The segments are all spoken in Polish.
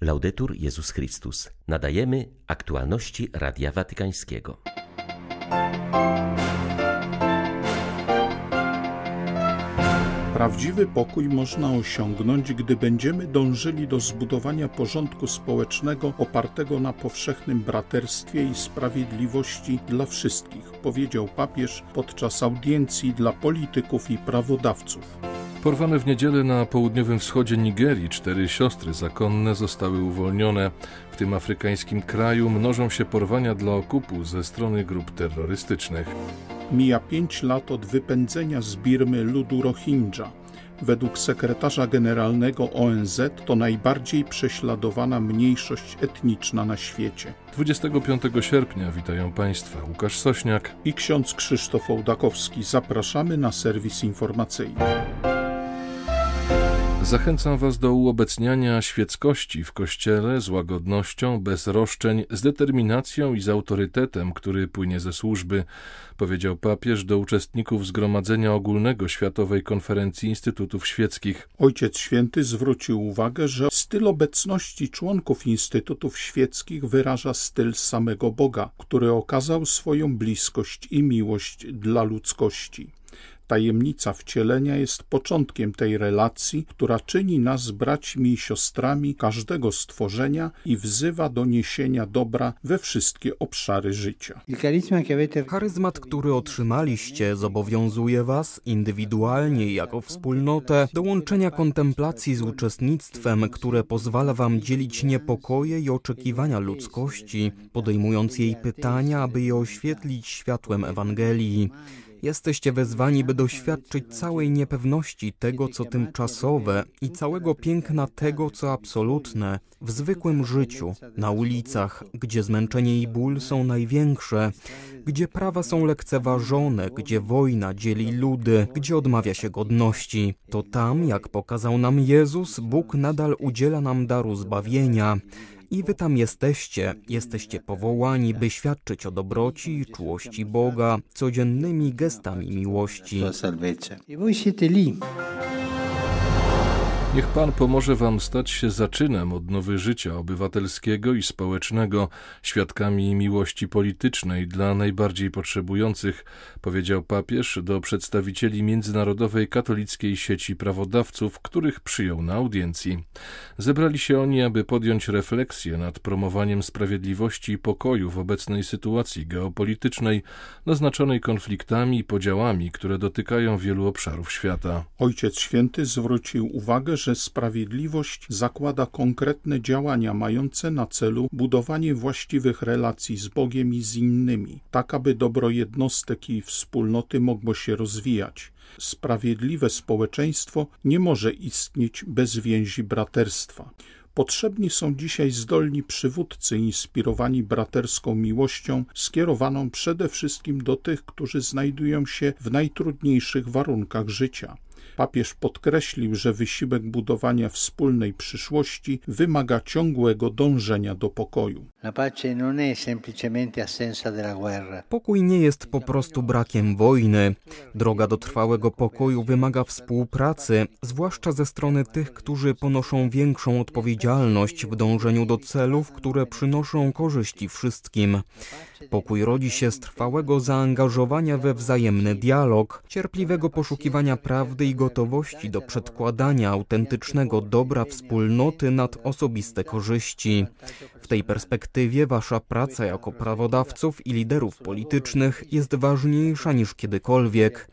Laudetur Jezus Chrystus. Nadajemy aktualności Radia Watykańskiego. Prawdziwy pokój można osiągnąć, gdy będziemy dążyli do zbudowania porządku społecznego opartego na powszechnym braterstwie i sprawiedliwości dla wszystkich, powiedział papież podczas audiencji dla polityków i prawodawców. Porwane w niedzielę na południowym wschodzie Nigerii cztery siostry zakonne zostały uwolnione. W tym afrykańskim kraju mnożą się porwania dla okupu ze strony grup terrorystycznych. Mija pięć lat od wypędzenia z Birmy ludu Rohingya. Według sekretarza generalnego ONZ to najbardziej prześladowana mniejszość etniczna na świecie. 25 sierpnia witają Państwa Łukasz Sośniak i ksiądz Krzysztof Ołdakowski. Zapraszamy na serwis informacyjny. Zachęcam Was do uobecniania świeckości w Kościele z łagodnością, bez roszczeń, z determinacją i z autorytetem, który płynie ze służby, powiedział papież do uczestników Zgromadzenia Ogólnego Światowej Konferencji Instytutów Świeckich. Ojciec Święty zwrócił uwagę, że styl obecności członków Instytutów Świeckich wyraża styl samego Boga, który okazał swoją bliskość i miłość dla ludzkości. Tajemnica wcielenia jest początkiem tej relacji, która czyni nas braćmi i siostrami każdego stworzenia i wzywa do niesienia dobra we wszystkie obszary życia. Charyzmat, który otrzymaliście, zobowiązuje Was indywidualnie jako wspólnotę do łączenia kontemplacji z uczestnictwem, które pozwala Wam dzielić niepokoje i oczekiwania ludzkości, podejmując jej pytania, aby je oświetlić światłem Ewangelii. Jesteście wezwani, by doświadczyć całej niepewności tego, co tymczasowe i całego piękna tego, co absolutne w zwykłym życiu, na ulicach, gdzie zmęczenie i ból są największe, gdzie prawa są lekceważone, gdzie wojna dzieli ludy, gdzie odmawia się godności. To tam, jak pokazał nam Jezus, Bóg nadal udziela nam daru zbawienia. I wy tam jesteście, jesteście powołani, by świadczyć o dobroci i czułości Boga codziennymi gestami miłości. Niech Pan pomoże Wam stać się zaczynem odnowy życia obywatelskiego i społecznego, świadkami miłości politycznej dla najbardziej potrzebujących, powiedział papież do przedstawicieli Międzynarodowej Katolickiej Sieci Prawodawców, których przyjął na audiencji. Zebrali się oni, aby podjąć refleksję nad promowaniem sprawiedliwości i pokoju w obecnej sytuacji geopolitycznej, naznaczonej konfliktami i podziałami, które dotykają wielu obszarów świata. Ojciec Święty zwrócił uwagę, że sprawiedliwość zakłada konkretne działania mające na celu budowanie właściwych relacji z Bogiem i z innymi, tak aby dobro jednostek i wspólnoty mogło się rozwijać. Sprawiedliwe społeczeństwo nie może istnieć bez więzi braterstwa. Potrzebni są dzisiaj zdolni przywódcy inspirowani braterską miłością, skierowaną przede wszystkim do tych, którzy znajdują się w najtrudniejszych warunkach życia. Papież podkreślił, że wysiłek budowania wspólnej przyszłości wymaga ciągłego dążenia do pokoju. Pokój nie jest po prostu brakiem wojny. Droga do trwałego pokoju wymaga współpracy, zwłaszcza ze strony tych, którzy ponoszą większą odpowiedzialność w dążeniu do celów, które przynoszą korzyści wszystkim. Pokój rodzi się z trwałego zaangażowania we wzajemny dialog, cierpliwego poszukiwania prawdy i gotowości do przedkładania autentycznego dobra wspólnoty nad osobiste korzyści. W tej perspektywie wasza praca jako prawodawców i liderów politycznych jest ważniejsza niż kiedykolwiek.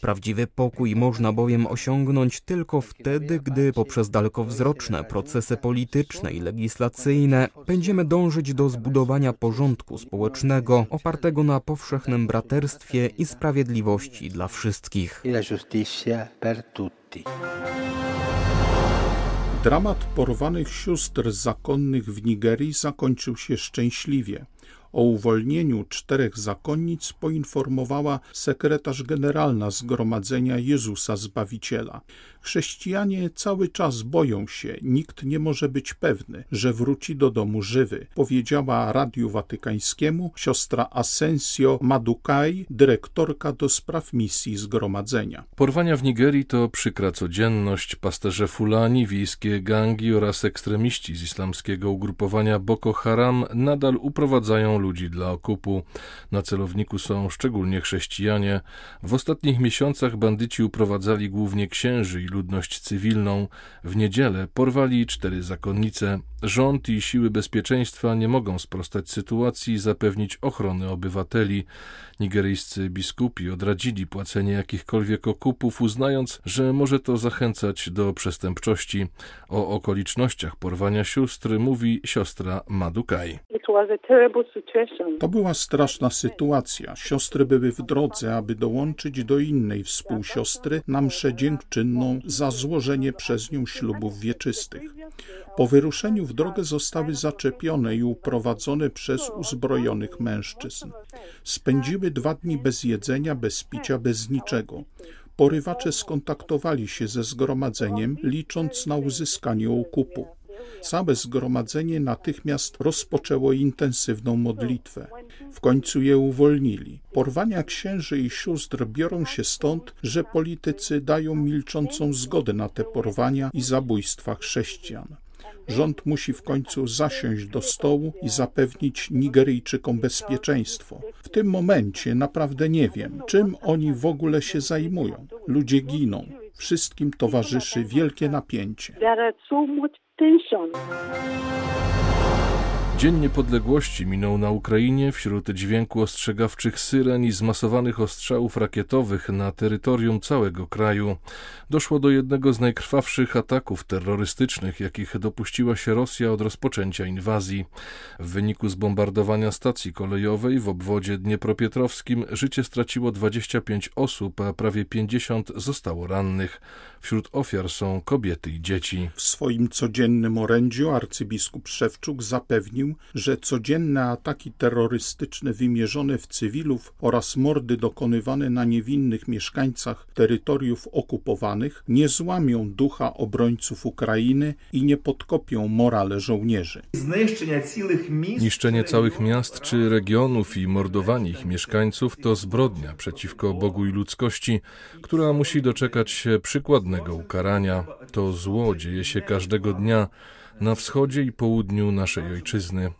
Prawdziwy pokój można bowiem osiągnąć tylko wtedy, gdy poprzez dalekowzroczne procesy polityczne i legislacyjne będziemy dążyć do zbudowania porządku społecznego opartego na powszechnym braterstwie i sprawiedliwości dla wszystkich. Dramat porwanych sióstr zakonnych w Nigerii zakończył się szczęśliwie. O uwolnieniu czterech zakonnic poinformowała sekretarz generalna Zgromadzenia Jezusa Zbawiciela. Chrześcijanie cały czas boją się, nikt nie może być pewny, że wróci do domu żywy, powiedziała Radiu Watykańskiemu siostra Asensio Madukai, dyrektorka do spraw misji zgromadzenia. Porwania w Nigerii to przykra codzienność. Pasterze Fulani, wiejskie gangi oraz ekstremiści z islamskiego ugrupowania Boko Haram nadal uprowadzają ludzi dla okupu. Na celowniku są szczególnie chrześcijanie. W ostatnich miesiącach bandyci uprowadzali głównie księży i ludność cywilną. W niedzielę porwali cztery zakonnice. Rząd i siły bezpieczeństwa nie mogą sprostać sytuacji i zapewnić ochrony obywateli. Nigeryjscy biskupi odradzili płacenie jakichkolwiek okupów, uznając, że może to zachęcać do przestępczości. O okolicznościach porwania sióstr mówi siostra Madukaj. To była straszna sytuacja. Siostry były w drodze, aby dołączyć do innej współsiostry na mszę dziękczynną za złożenie przez nią ślubów wieczystych. Po wyruszeniu w drogę zostały zaczepione i uprowadzone przez uzbrojonych mężczyzn. Spędziły dwa dni bez jedzenia, bez picia, bez niczego. Porywacze skontaktowali się ze zgromadzeniem, licząc na uzyskanie okupu. Całe zgromadzenie natychmiast rozpoczęło intensywną modlitwę. W końcu je uwolnili. Porwania księży i sióstr biorą się stąd, że politycy dają milczącą zgodę na te porwania i zabójstwa chrześcijan. Rząd musi w końcu zasiąść do stołu i zapewnić Nigeryjczykom bezpieczeństwo. W tym momencie naprawdę nie wiem, czym oni w ogóle się zajmują. Ludzie giną. Wszystkim towarzyszy wielkie napięcie. Atenção! Dzień Niepodległości minął na Ukrainie wśród dźwięku ostrzegawczych syren i zmasowanych ostrzałów rakietowych na terytorium całego kraju. Doszło do jednego z najkrwawszych ataków terrorystycznych, jakich dopuściła się Rosja od rozpoczęcia inwazji. W wyniku zbombardowania stacji kolejowej w obwodzie dniepropietrowskim życie straciło 25 osób, a prawie 50 zostało rannych. Wśród ofiar są kobiety i dzieci. W swoim codziennym orędziu arcybiskup Szewczuk zapewnił, że codzienne ataki terrorystyczne wymierzone w cywilów oraz mordy dokonywane na niewinnych mieszkańcach terytoriów okupowanych nie złamią ducha obrońców Ukrainy i nie podkopią morale żołnierzy. Niszczenie całych miast czy regionów i mordowanie ich mieszkańców to zbrodnia przeciwko Bogu i ludzkości, która musi doczekać się przykładnego ukarania. To zło dzieje się każdego dnia na wschodzie i południu naszej ojczyzny.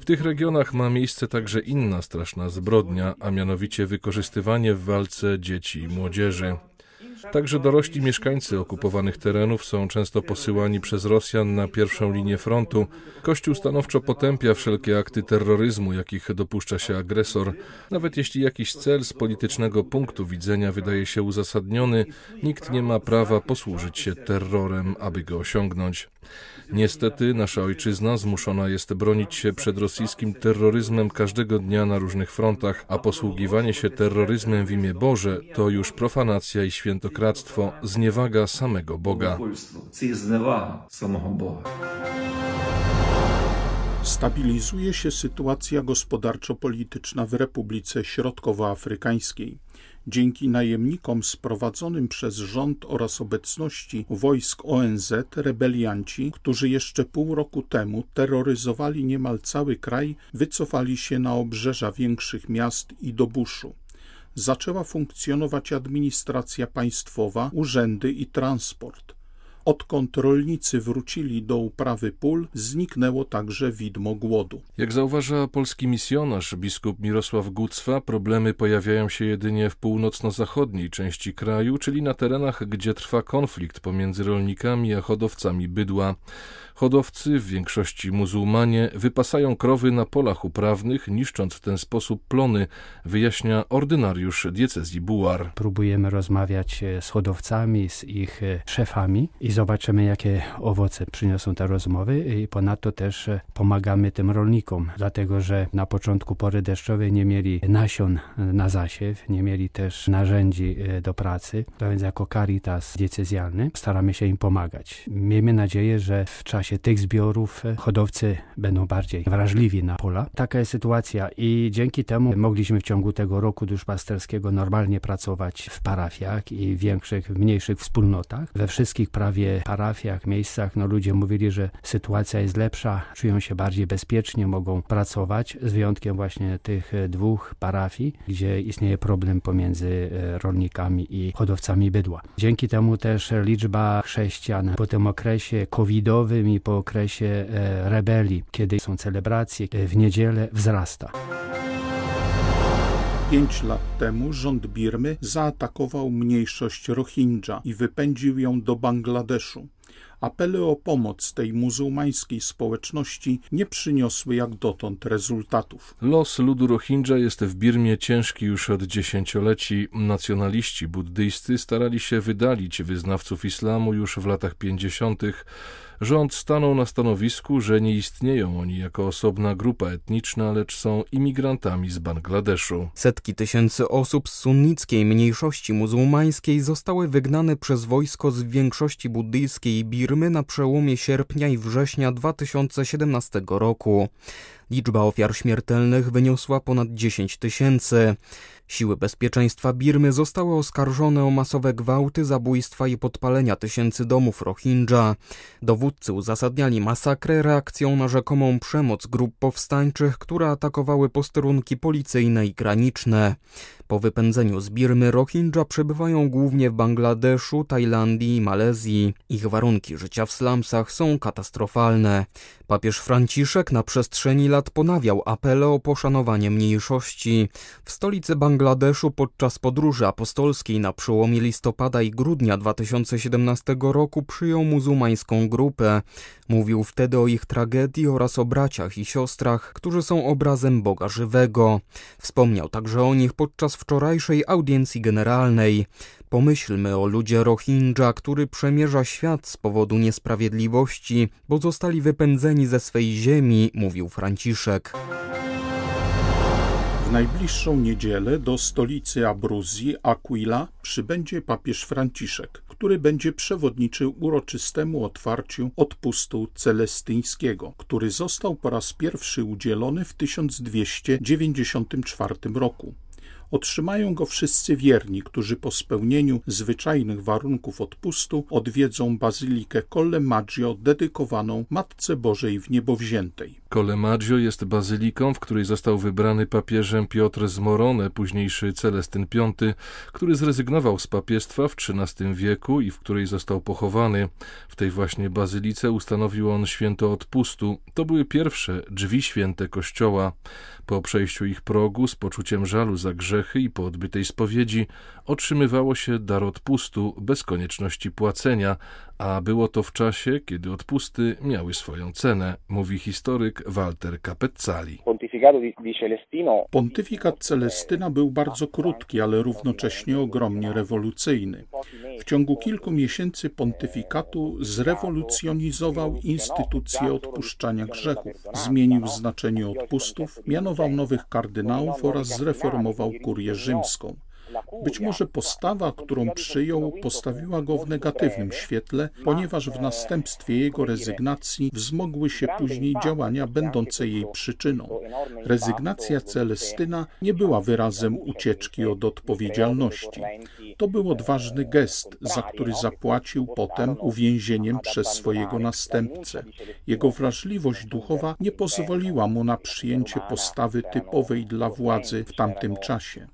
W tych regionach ma miejsce także inna straszna zbrodnia, a mianowicie wykorzystywanie w walce dzieci i młodzieży. Także dorośli mieszkańcy okupowanych terenów są często posyłani przez Rosjan na pierwszą linię frontu. Kościół stanowczo potępia wszelkie akty terroryzmu, jakich dopuszcza się agresor. Nawet jeśli jakiś cel z politycznego punktu widzenia wydaje się uzasadniony, nikt nie ma prawa posłużyć się terrorem, aby go osiągnąć. Niestety nasza ojczyzna zmuszona jest bronić się przed rosyjskim terroryzmem każdego dnia na różnych frontach, a posługiwanie się terroryzmem w imię Boże to już profanacja i świętokradztwo, zniewaga samego Boga. Stabilizuje się sytuacja gospodarczo-polityczna w Republice Środkowoafrykańskiej. Dzięki najemnikom sprowadzonym przez rząd oraz obecności wojsk ONZ, rebelianci, którzy jeszcze pół roku temu terroryzowali niemal cały kraj, wycofali się na obrzeża większych miast i do buszu. Zaczęła funkcjonować administracja państwowa, urzędy i transport. Odkąd rolnicy wrócili do uprawy pól, zniknęło także widmo głodu. Jak zauważa polski misjonarz biskup Mirosław Gucwa, problemy pojawiają się jedynie w północno-zachodniej części kraju, czyli na terenach, gdzie trwa konflikt pomiędzy rolnikami a hodowcami bydła. Hodowcy, w większości muzułmanie, wypasają krowy na polach uprawnych, niszcząc w ten sposób plony, wyjaśnia ordynariusz diecezji Bułar. Próbujemy rozmawiać e, z hodowcami, z ich e, szefami i zobaczymy, jakie owoce przyniosą te rozmowy i ponadto też e, pomagamy tym rolnikom, dlatego że na początku pory deszczowej nie mieli nasion na zasiew, nie mieli też narzędzi do pracy, a więc jako caritas diecezjalny staramy się im pomagać. Miejmy nadzieję, że w czasie czasie tych zbiorów hodowcy będą bardziej wrażliwi na pola. Taka jest sytuacja i dzięki temu mogliśmy w ciągu tego roku duszpasterskiego normalnie pracować w parafiach i większych, mniejszych wspólnotach. We wszystkich prawie parafiach, miejscach, no ludzie mówili, że sytuacja jest lepsza, czują się bardziej bezpiecznie, mogą pracować, z wyjątkiem właśnie tych dwóch parafii, gdzie istnieje problem pomiędzy e, rolnikami i hodowcami bydła. Dzięki temu też liczba chrześcijan po tym okresie covidowym po okresie e, rebelii, kiedy są celebracje e, w niedzielę, wzrasta. Pięć lat temu rząd Birmy zaatakował mniejszość Rohingya i wypędził ją do Bangladeszu. Apele o pomoc tej muzułmańskiej społeczności nie przyniosły jak dotąd rezultatów. Los ludu Rohingya jest w Birmie ciężki już od dziesięcioleci. Nacjonaliści buddyjscy starali się wydalić wyznawców islamu już w latach pięćdziesiątych Rząd stanął na stanowisku, że nie istnieją oni jako osobna grupa etniczna, lecz są imigrantami z Bangladeszu. Setki tysięcy osób z sunnickiej mniejszości muzułmańskiej zostały wygnane przez wojsko z większości buddyjskiej Birmy na przełomie sierpnia i września 2017 roku. Liczba ofiar śmiertelnych wyniosła ponad 10 tysięcy. Siły bezpieczeństwa Birmy zostały oskarżone o masowe gwałty, zabójstwa i podpalenia tysięcy domów Rohingya. Dowódcy uzasadniali masakrę reakcją na rzekomą przemoc grup powstańczych, które atakowały posterunki policyjne i graniczne. Po wypędzeniu z Birmy Rohingya przebywają głównie w Bangladeszu, Tajlandii i Malezji. Ich warunki życia w slumsach są katastrofalne. Papież Franciszek na przestrzeni lat ponawiał apele o poszanowanie mniejszości. W stolicy Bangladeszu podczas podróży apostolskiej na przełomie listopada i grudnia 2017 roku przyjął muzułmańską grupę. Mówił wtedy o ich tragedii oraz o braciach i siostrach, którzy są obrazem Boga żywego. Wspomniał także o nich podczas wczorajszej audiencji generalnej. Pomyślmy o ludzie Rohingya, który przemierza świat z powodu niesprawiedliwości, bo zostali wypędzeni ze swej ziemi, mówił Franciszek. W najbliższą niedzielę do stolicy Abruzji, Aquila, przybędzie papież Franciszek, który będzie przewodniczył uroczystemu otwarciu odpustu celestyńskiego, który został po raz pierwszy udzielony w 1294 roku. Otrzymają go wszyscy wierni, którzy po spełnieniu zwyczajnych warunków odpustu odwiedzą bazylikę Colle Maggio dedykowaną Matce Bożej w Niebowziętej. Colle Maggio jest bazyliką, w której został wybrany papieżem Piotr z Morone, późniejszy Celestyn V, który zrezygnował z papiestwa w XIII wieku i w której został pochowany. W tej właśnie bazylice ustanowił on święto odpustu. To były pierwsze drzwi święte kościoła. Po przejściu ich progu z poczuciem żalu za grzechy i po odbytej spowiedzi otrzymywało się dar odpustu bez konieczności płacenia, a było to w czasie, kiedy odpusty miały swoją cenę, mówi historyk Walter Capezzali. Pontyfikat Celestyna był bardzo krótki, ale równocześnie ogromnie rewolucyjny. W ciągu kilku miesięcy pontyfikatu zrewolucjonizował instytucję odpuszczania grzechów, zmienił znaczenie odpustów, mianował nowych kardynałów oraz zreformował kurię rzymską. Być może postawa, którą przyjął, postawiła go w negatywnym świetle, ponieważ w następstwie jego rezygnacji wzmogły się później działania będące jej przyczyną. Rezygnacja Celestyna nie była wyrazem ucieczki od odpowiedzialności. To był odważny gest, za który zapłacił potem uwięzieniem przez swojego następcę. Jego wrażliwość duchowa nie pozwoliła mu na przyjęcie postawy typowej dla władzy w tamtym czasie.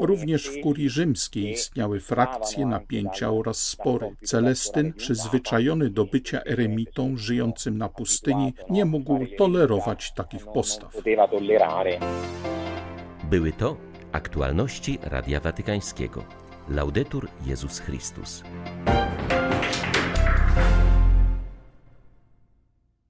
Również w kurii rzymskiej istniały frakcje, napięcia oraz spory. Celestyn, przyzwyczajony do bycia eremitą żyjącym na pustyni, nie mógł tolerować takich postaw. Były to aktualności Radia Watykańskiego. Laudetur Jezus Chrystus.